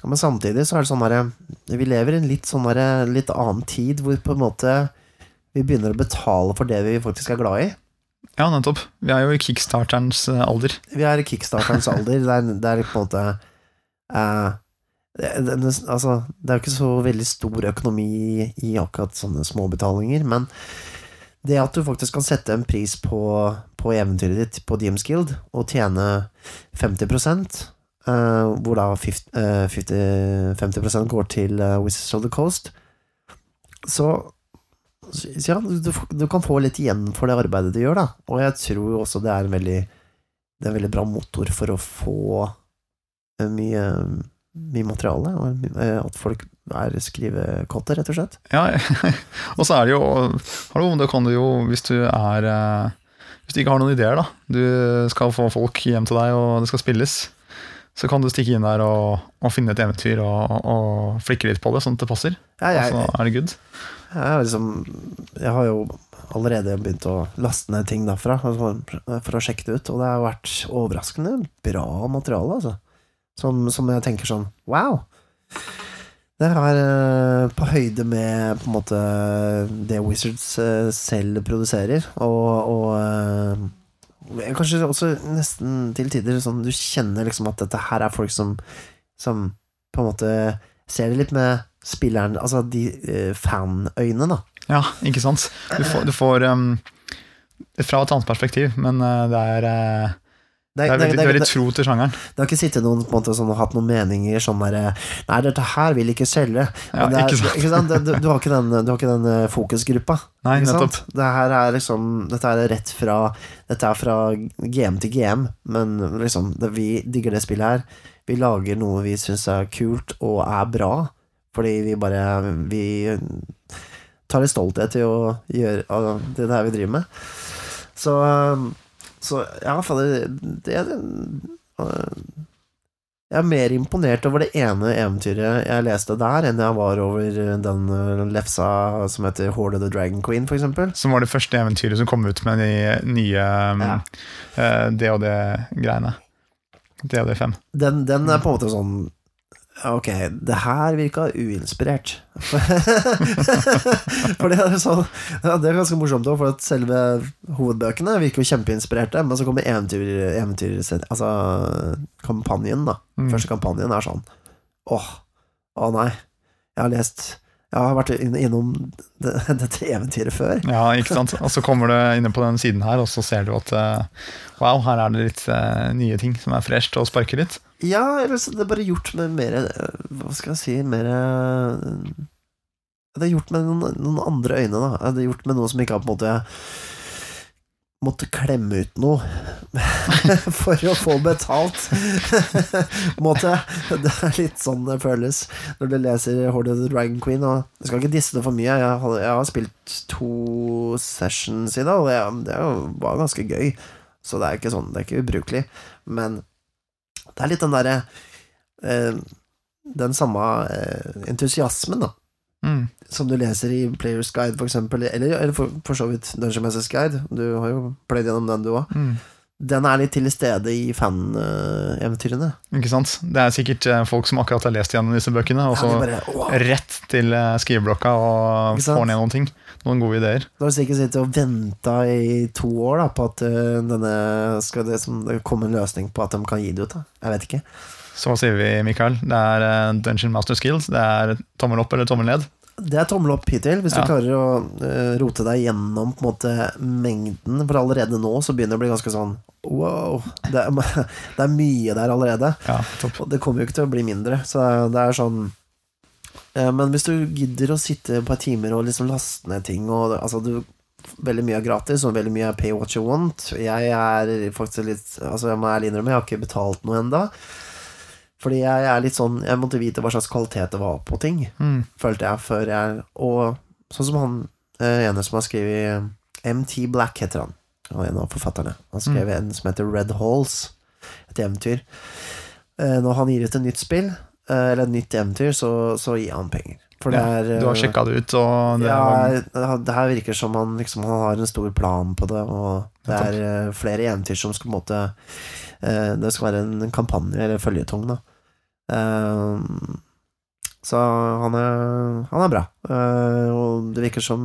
men samtidig så er det sånn derre Vi lever i en litt sånn derre litt annen tid, hvor på en måte vi begynner å betale for det vi faktisk er glad i. Ja, nettopp. Vi er jo i kickstarterens eh, alder. Vi er i kickstarterens alder. Det er, det er på en måte eh, det, det, altså, det er jo ikke så veldig stor økonomi i akkurat sånne småbetalinger, men det at du faktisk kan sette en pris på, på eventyret ditt på DMs Guild og tjene 50 Uh, hvor da 50, uh, 50, 50 går til uh, Wizards of the Coast, så så ja, du, du kan få litt igjen for det arbeidet du gjør, da. Og jeg tror også det er en veldig Det er en veldig bra motor for å få eh, mye, mye materiale, og eh, at folk er skrivekotter, rett og slett. Ja, og så er det jo Hallo, det kan du jo hvis du er eh, Hvis du ikke har noen ideer, da. Du skal få folk hjem til deg, og det skal spilles. Så kan du stikke inn der og, og finne et eventyr og, og flikke litt på det, sånn at det passer. Ja, Og så er det good. jeg, liksom, jeg har jo allerede begynt å laste ned ting derfra for, for å sjekke det ut, og det har vært overraskende bra materiale, altså. Som, som jeg tenker sånn wow! Det er eh, på høyde med på en måte det Wizards eh, selv produserer, og, og eh, kanskje også nesten til tider sånn du kjenner liksom at dette her er folk som, som på en måte ser det litt med spilleren Altså de fanøyne, da. Ja, ikke sant. Du får, du får um, Fra et annet perspektiv, men det er det er veldig, det er veldig tro til sjangeren. Det har ikke sittet noen på en måte sånn, og hatt noen meninger sånn derre Nei, dette her vil ikke selge. Ja, det er, ikke sant. ikke sant? Du, du har ikke den, du har ikke den eh, fokusgruppa. Nei, nettopp. Det her er liksom Dette er rett fra Dette er fra GM til GM, men liksom det, Vi digger det spillet her. Vi lager noe vi syns er kult og er bra, fordi vi bare Vi tar litt stolthet i å gjøre det der vi driver med. Så så ja, fader, det, det øh, Jeg er mer imponert over det ene eventyret jeg leste der, enn jeg var over den øh, lefsa som heter Horde of the Dragon Queen, eksempel. Som var det første eventyret som kom ut med de nye um, Ja. uh, DOD-greiene. DOD5. Den, den er på en måte sånn Ok, det her virka uinspirert. for det er sånn ja, Det er ganske morsomt òg, for at selve hovedbøkene virker jo kjempeinspirerte, men så kommer eventyr, eventyr Altså kampanjen, da. Mm. Første kampanjen er sånn Åh, å nei. Jeg har lest Jeg har vært innom det, dette eventyret før. Ja, ikke sant. Og så kommer du inne på den siden her, og så ser du at eh, wow, her er det litt eh, nye ting som er fresht og sparker litt. Ja, eller så det er bare gjort med mer eh, Hva skal jeg si Mer eh, Det er gjort med noen, noen andre øyne, da. Det er gjort med noe som ikke har på en måte Måtte klemme ut noe for å få betalt. på måte. Det er litt sånn det føles når du leser Horde of the Dragon Queen. Jeg skal ikke disse det for mye. Jeg har, jeg har spilt to sessions i dag, og det, det var ganske gøy. Så det er ikke sånn, det er ikke ubrukelig. Men det er litt den derre eh, Den samme eh, entusiasmen, da. Mm. Som du leser i Players Guide, for eksempel. Eller, eller for, for så vidt Dungeon Masters Guide. Du har jo pløyd gjennom den, du òg. Mm. Den er litt til stede i fan-eventyrene. Ikke sant? Det er sikkert eh, folk som akkurat har lest gjennom disse bøkene, og så ja, bare, rett til eh, skriveblokka og får ned noen ting. Noen gode ideer. Du har sikkert sittet og venta i to år da, på at eh, denne skal det, som, det kommer en løsning på at de kan gi det ut. Da. Jeg vet ikke. Så sier vi, Mikael? Det er Dungeon Master Skills. Det er tommel opp eller tommel ned. Det er tommel opp hittil, hvis Ja. du klarer å uh, rote deg gjennom på en måte mengden. For allerede nå så begynner det å bli ganske sånn wow. Det er, det er mye der allerede. Ja. Og det kommer jo ikke til å bli mindre. Så det er sånn uh, Men hvis du gidder å sitte et par timer og liksom laste ned ting og altså du, Veldig mye er gratis, og veldig mye er pay what you want. Jeg er faktisk litt Altså Jeg må ærlig innrømme, jeg har ikke betalt noe enda Fordi jeg er litt sånn Jeg måtte vite hva slags kvalitet det var på ting, Mm. følte jeg, før jeg Og sånn som han eh, ene som har skrevet MT Black, heter han. Han er en av forfatterne. Han skrev en som heter Red Halls, et eventyr. Eh, Når han gir ut et nytt spill, eh, eller et nytt eventyr, så, så gir han penger. Det Ja, er Du har sjekka det ut, det ja, var det her virker som han liksom Han har en stor plan på det, og det er eh, flere eventyr som skal på en måte eh, Det skal være en kampanje, eller føljetong, da. Eh, så han er, han er bra. Og det virker som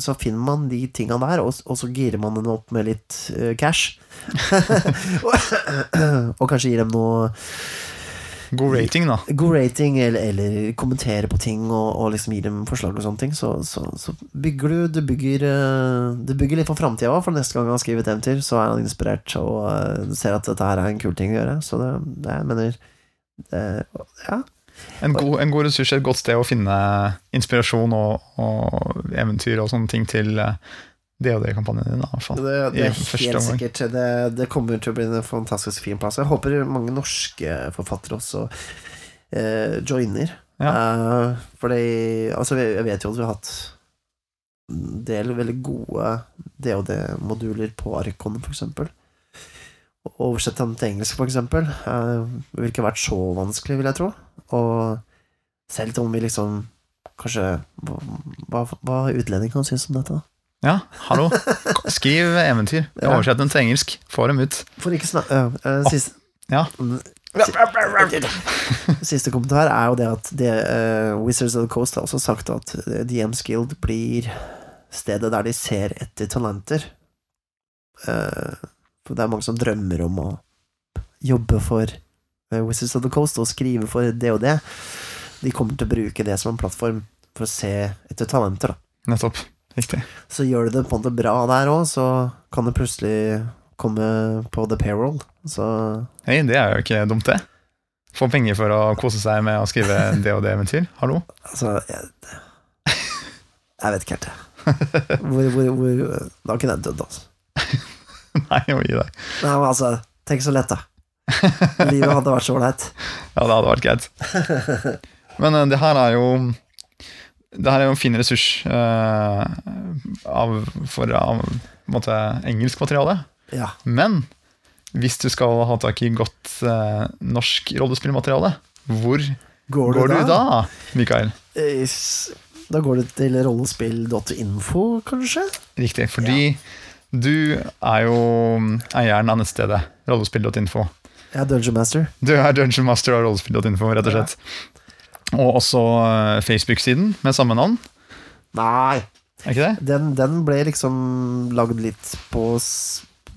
Så finner man de tinga der, og, og så girer man den opp med litt cash. og, og kanskje gir dem noe god rating, da. god rating, eller, eller kommentere på ting og, og liksom gi dem forslag og sånne ting, så, så, så bygger du Du bygger, eh, du bygger litt for framtida òg, for neste gang han skriver et eventyr, så er han inspirert og eh, ser at dette her er en kul ting å gjøre. Så det, det jeg mener det, Ja. En god, en god ressurs, et godt sted å finne inspirasjon og, og eventyr og sånne ting til eh, det og det-kampanjen din. da. Det, det er helt sikkert. Det, det kommer til å bli en fantastisk fin plass. Jeg håper mange norske forfattere også eh, joiner. Ja. Eh, fordi altså, jeg vet jo at vi har hatt en del veldig gode DOD-moduler på Arkon, for eksempel. Oversett dem til engelsk, for eksempel. eh, Det ville ikke vært så vanskelig, vil jeg tro. Og selv om vi liksom Kanskje Hva, hva, hva utlending kan synes om dette, da? Ja, hallo. Skriv eventyr. Ja. Oversett dem til engelsk. Få dem ut. For ikke snakke uh, Siste Ja. Siste kommentar er jo det at det, uh, Wizards of the Coast har også sagt at eh, DMs Guild blir stedet der de ser etter talenter. Eh, for det er mange som drømmer om å jobbe for eh, Wizards of the Coast og skrive for det og det. De kommer til å bruke det som en plattform for å se etter talenter. Da. Nettopp. Riktig. Så gjør du det på en måte bra der òg, så kan det plutselig komme på the payroll. Så Hei, det er jo ikke dumt, det. Få penger for å kose seg med å skrive det og det-eventyr. Hallo. Altså Jeg, jeg vet ikke helt, jeg. Hvor, hvor, hvor Da kunne jeg dødd, altså. Nei, jeg må gi deg. Nei, men altså, tenk så lett, da. Livet hadde vært så ålreit. Ja, det hadde vært greit. Men eh, det her er jo Det her er jo en fin ressurs uh, av, for av, måte, engelsk materiale. Ja. Men hvis du skal ha tak i godt uh, norsk rollespillmateriale, hvor Går, går, du da, Mikael? Eh, Da går du til rollespill.info, kanskje? Riktig, fordi du er jo eieren av nettstedet rollespill.info. Jeg er Dungeon Master. Du er Dungeon Master av rollespill.info, rett og slett. Og også eh, Facebook-siden med samme navn. Nei, Er ikke det? den, den ble liksom lagd litt på,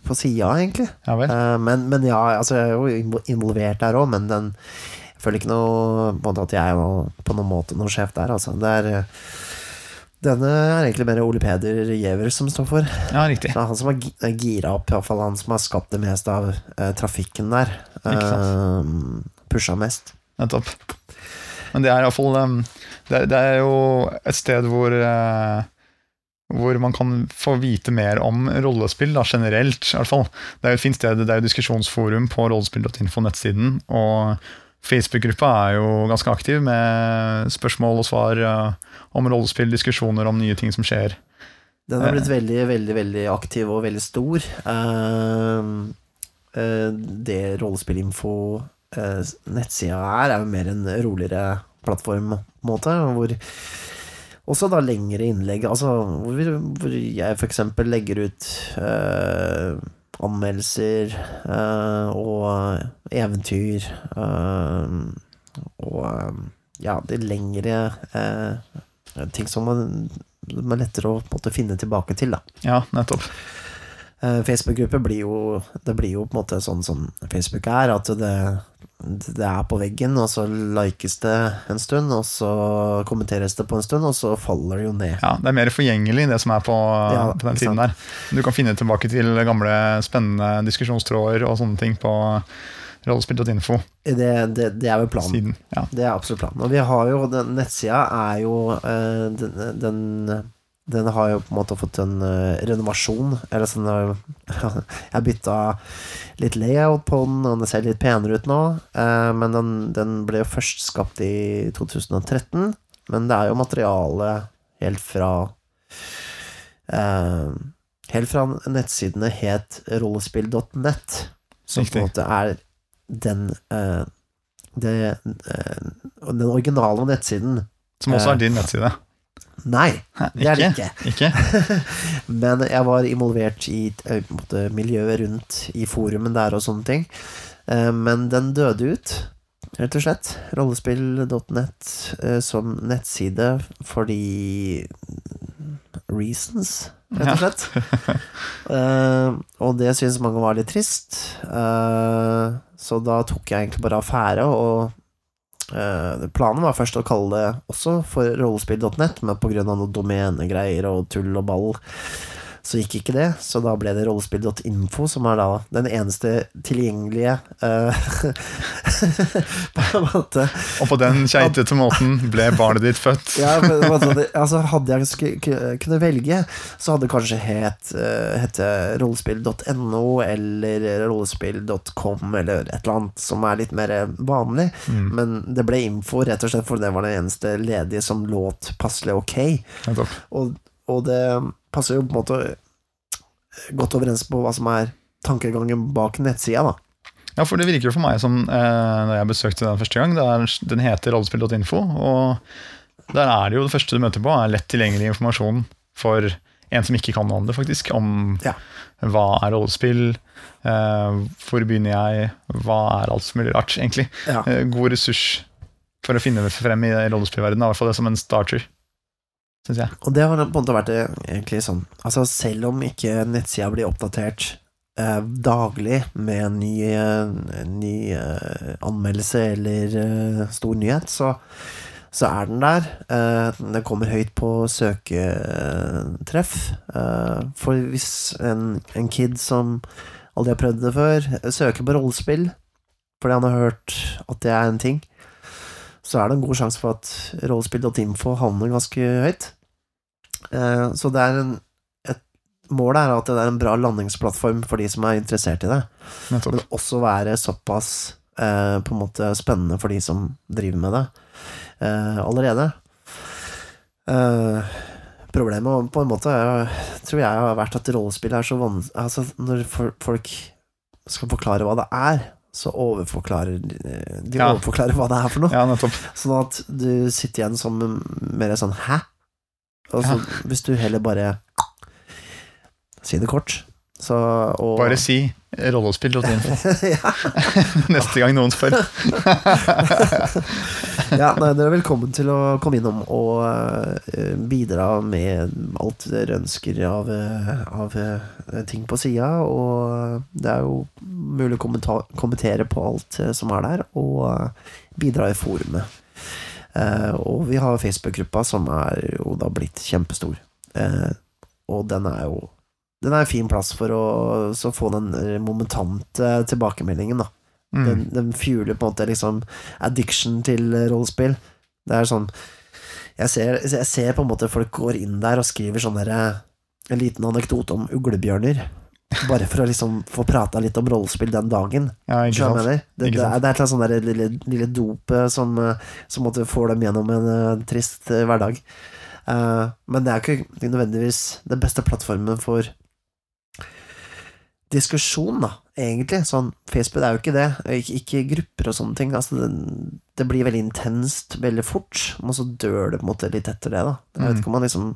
på sida, egentlig. Ja vel. Eh, men, men ja, altså, jeg er jo involvert der òg, men den Jeg føler ikke noe på at jeg er på noen måte noen sjef der, altså. Det er, eh, Denne er egentlig mer Ole Peder Giæver som står for. Ja, riktig. Så han som har gi- er gira opp, iallfall han som har skapt det meste av uh, trafikken der. Eh, pusha mest. Nettopp. Men det er iallfall um, det, det er jo et sted hvor eh, hvor man kan få vite mer om rollespill, da, generelt i hvert fall. Det er jo et fint sted, det er jo diskusjonsforum på rollespill.info nettsiden, og Facebook-gruppa er jo ganske aktiv med spørsmål og svar eh, om rollespill, diskusjoner om nye ting som skjer. Den har blitt veldig, veldig veldig aktiv og veldig stor. Eh, eh, det Rollespillinfo eh, nettsida er, er jo mer en roligere plattformmåte, hvor også da lengre innlegg, altså hvor, hvor jeg eksempel legger ut eh, anmeldelser eh, og eventyr eh, og eh, ja, de lengre eh, ting som man, man er lettere å på måte finne tilbake til, da. Ja, nettopp. Eh, Facebook-gruppe blir jo Det blir jo på en måte sånn som Facebook er, at det, det er på veggen, og så likes det en stund, og så kommenteres det på en stund, og så faller det jo ned. Ja, Det er mer forgjengelig, det som er på, Ja, på den tiden der. Du kan finne tilbake til gamle, spennende diskusjonstråder og sånne ting på rollespill.info-siden. Det, det, det er vel planen. Ja. Det er absolutt planen. Og vi har jo den nettsida er jo eh, den, den, den har jo på en måte fått en uh, renovasjon. Eller sånn uh, Jeg bytta litt layout på den, og den ser litt penere ut nå. Uh, men den, den ble jo først skapt i 2013. Men det er jo materiale helt fra Helt fra nettsidene het rollespill.net, som på en måte er den det, Den originale nettsiden Som også er din nettside. Nei, det er det ikke. Ikke? Men jeg var involvert i måte, miljøet rundt i forumen der og sånne ting. Eh, Men den døde ut, rett og slett. Rollespill.net eh, som nettside fordi Reasons, rett og slett. Eh, og det syntes mange var litt trist. Så da tok jeg egentlig bare affære, og planen var først å kalle det også for rollespill.net, men pga. noen domenegreier og tull og ball, så gikk ikke det. Så da ble det rollespill.info, som er da den eneste tilgjengelige uh, På en måte Og på den keitete måten ble barnet ditt født. ja, men, altså, hadde jeg kunne velge, så hadde det kanskje het uh, hette rollespill.no eller rollespill.com eller et eller annet som er litt mer vanlig. Mm, Men det ble info, rett og slett, for det var det eneste ledige som låt passelig ok. Og, og det passer jo på en måte godt overens på hva som er tankegangen bak nettsida, da. Ja, for det virker jo for meg som eh, da jeg besøkte den første gang, det er, den heter rollespill.info, og der er det jo det første du møter på, er lett tilgjengelig informasjon for en som ikke kan noe om det, faktisk. Om Ja. hva er rollespill, eh, hvor begynner jeg, hva er alt som mulig rart, egentlig. Ja. Eh, god ressurs for å finne frem i rollespillverdenen, i hvert fall det som en starter, syns jeg. Og det har på en måte vært egentlig sånn Altså selv om ikke nettsida blir oppdatert eh, daglig med en ny, eh, ny eh, anmeldelse eller eh, stor nyhet, så, så er den der. Eh, den kommer høyt på søketreff. Eh, for hvis en, en kid som aldri har prøvd det før, søker på rollespill fordi han har hørt at det er en ting, så er det en god sjanse for at rollespill.info havner ganske høyt. Eh, Så det er en et Målet er at det er en bra landingsplattform for de som er interessert i det, Nettopp. men også være såpass eh, på en måte spennende for de som driver med det eh, allerede. Eh, problemet på en måte er, tror jeg har vært at rollespill er så vanskelig Altså, når folk skal forklare hva det er, så overforklarer de Ja. overforklarer hva det er for noe. Ja. Sånn at du sitter igjen som mer sånn Hæ? Og så hvis du heller bare Si det kort, så og, Bare si rollespill.info ja, neste gang noen spør. ja, nei, dere er velkommen til å komme innom og uh, bidra med alt dere ønsker av, eh, av uh, ting på sida. Og det er jo mulig å kommentere på alt uh, som er der, og bidra i forumet. Og vi har Facebook-gruppa, som er jo da blitt kjempestor. Og den er jo Den er en fin plass for å få den momentante tilbakemeldingen, da. Mm. Den, den fueler på en måte liksom addiction til rollespill. Det er sånn jeg ser, jeg ser på en måte folk går inn der og skriver sånn En liten anekdote om uglebjørner. Bare for å liksom få prata litt om rollespill den dagen. Ja, ikke sant? Det. Det, Ikke det, er, sant? det er et sånn der lille, lille dopet som, eh, som måtte får dem gjennom en eh, trist eh, hverdag. Uh, men det er ikke nødvendigvis den beste plattformen for diskusjon, da, egentlig. Sånn, Facebook er jo ikke det. Ikke, ikke grupper og sånne ting. Altså, det, det blir veldig intenst veldig fort, og så dør det på en måte litt etter det, da. Jeg vet Mm. ikke om man liksom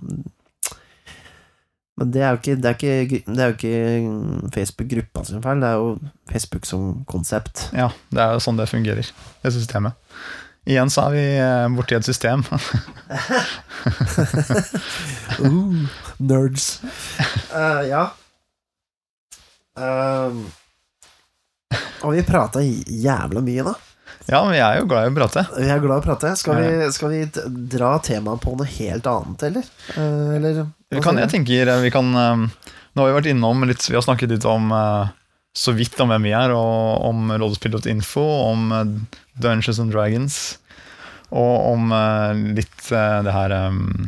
Men det er jo ikke, det er ikke, det er jo ikke Facebook-gruppa sin feil, det er jo Facebook som konsept. Ja, det er jo sånn det fungerer, det systemet. Igjen så er vi eh, borti et system. Uh, nerds. Uh, ja. Um, og vi prata jævla mye, da. Ja, men jeg er jo glad i å prate. Vi er glad i å prate. Skal vi, skal vi dra temaet på noe helt annet, eller? Eh, eller Vi kan, jeg tenker eh, vi kan eh, Nå har vi vært innom litt Vi har snakket litt om eh, så vidt om hvem vi er, og om rollespill.info, om Dungeons and Dragons, og om litt det her um,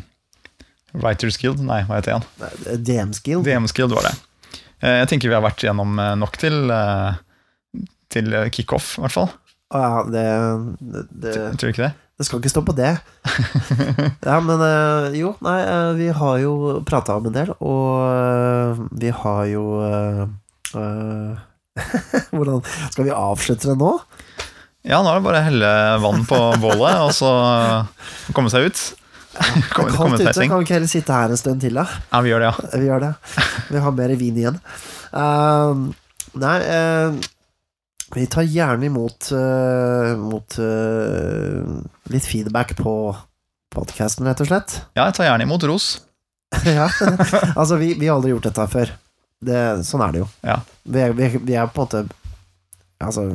Writers Guild, nei, hva heter det igjen? DMs Guild? DMs Guild var det. Eh, Jeg tenker vi har vært gjennom eh, nok til, eh, til kickoff, i hvert fall. Ja, det, det, det Tror du ikke det? Det skal ikke stå på det. Ja, men jo, nei, vi har jo prata om en del, og vi har jo eh, Hvordan Skal vi avslutte det nå? Ja, nå er det bare å helle vann på bålet, og så komme seg ut. Det er kaldt ute, kan vi ikke heller sitte her en stund til, da? Ja, vi gjør det, ja. Vi gjør det. Vi har mer vin igjen. Uh, nei, uh, vi tar gjerne imot, uh, mot eh, litt feedback på podkasten, rett og slett. Ja, jeg tar gjerne imot ros. ja, altså vi, vi har aldri gjort dette før. Det, sånn er det jo. Ja. Vi, er, vi, vi er på en måte Altså,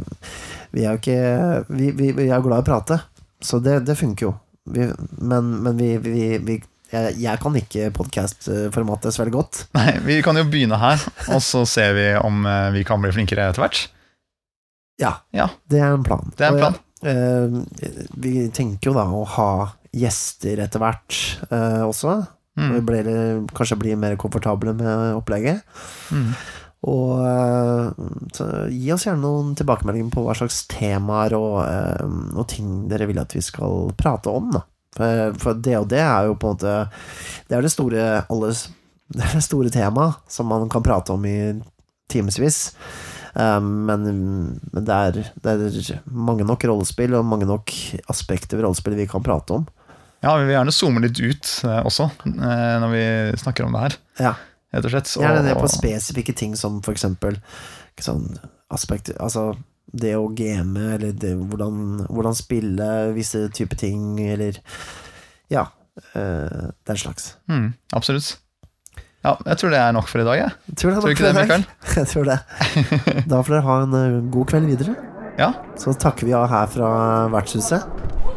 vi er jo ikke Vi, vi, vi er glad i å prate, så det, det funker jo. Vi, men men vi, vi, jeg, jeg kan ikke podkast-formatet så veldig godt. Nei, vi kan jo begynne her, og så ser vi om eh, vi kan bli flinkere etter hvert. Ja, Ja. det er en plan. Det er en plan. eh, vi tenker jo da å ha gjester etter hvert eh, også. Og vi blir, kanskje blir mer komfortable med opplegget. Mm. Og eh, gi oss gjerne noen tilbakemeldinger på hva slags temaer og, eh, og ting dere vil at vi skal prate om. Da. For, for det og det er jo på en måte Det er det store alles, Det er det store temaet som man kan prate om i timevis. Eh, men men det, er, det er mange nok rollespill og mange nok aspekter ved rollespill vi kan prate om. Ja, vi vil gjerne zoome litt ut også, når vi snakker om det her. Ja. Rett og slett. Gjerne det på spesifikke ting som for eksempel sånn aspekt Altså det å game, eller det, hvordan, hvordan spille visse typer ting, eller Ja. Øh, den slags. Mm, absolutt. Ja, jeg tror det er nok for i dag, jeg. Jeg tror det er Tror du ikke det. Mikael? Jeg tror det. Da får dere ha en eh, god kveld videre. Ja, Så takker vi av her fra vertshuset.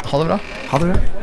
ha det bra. Ha det bra.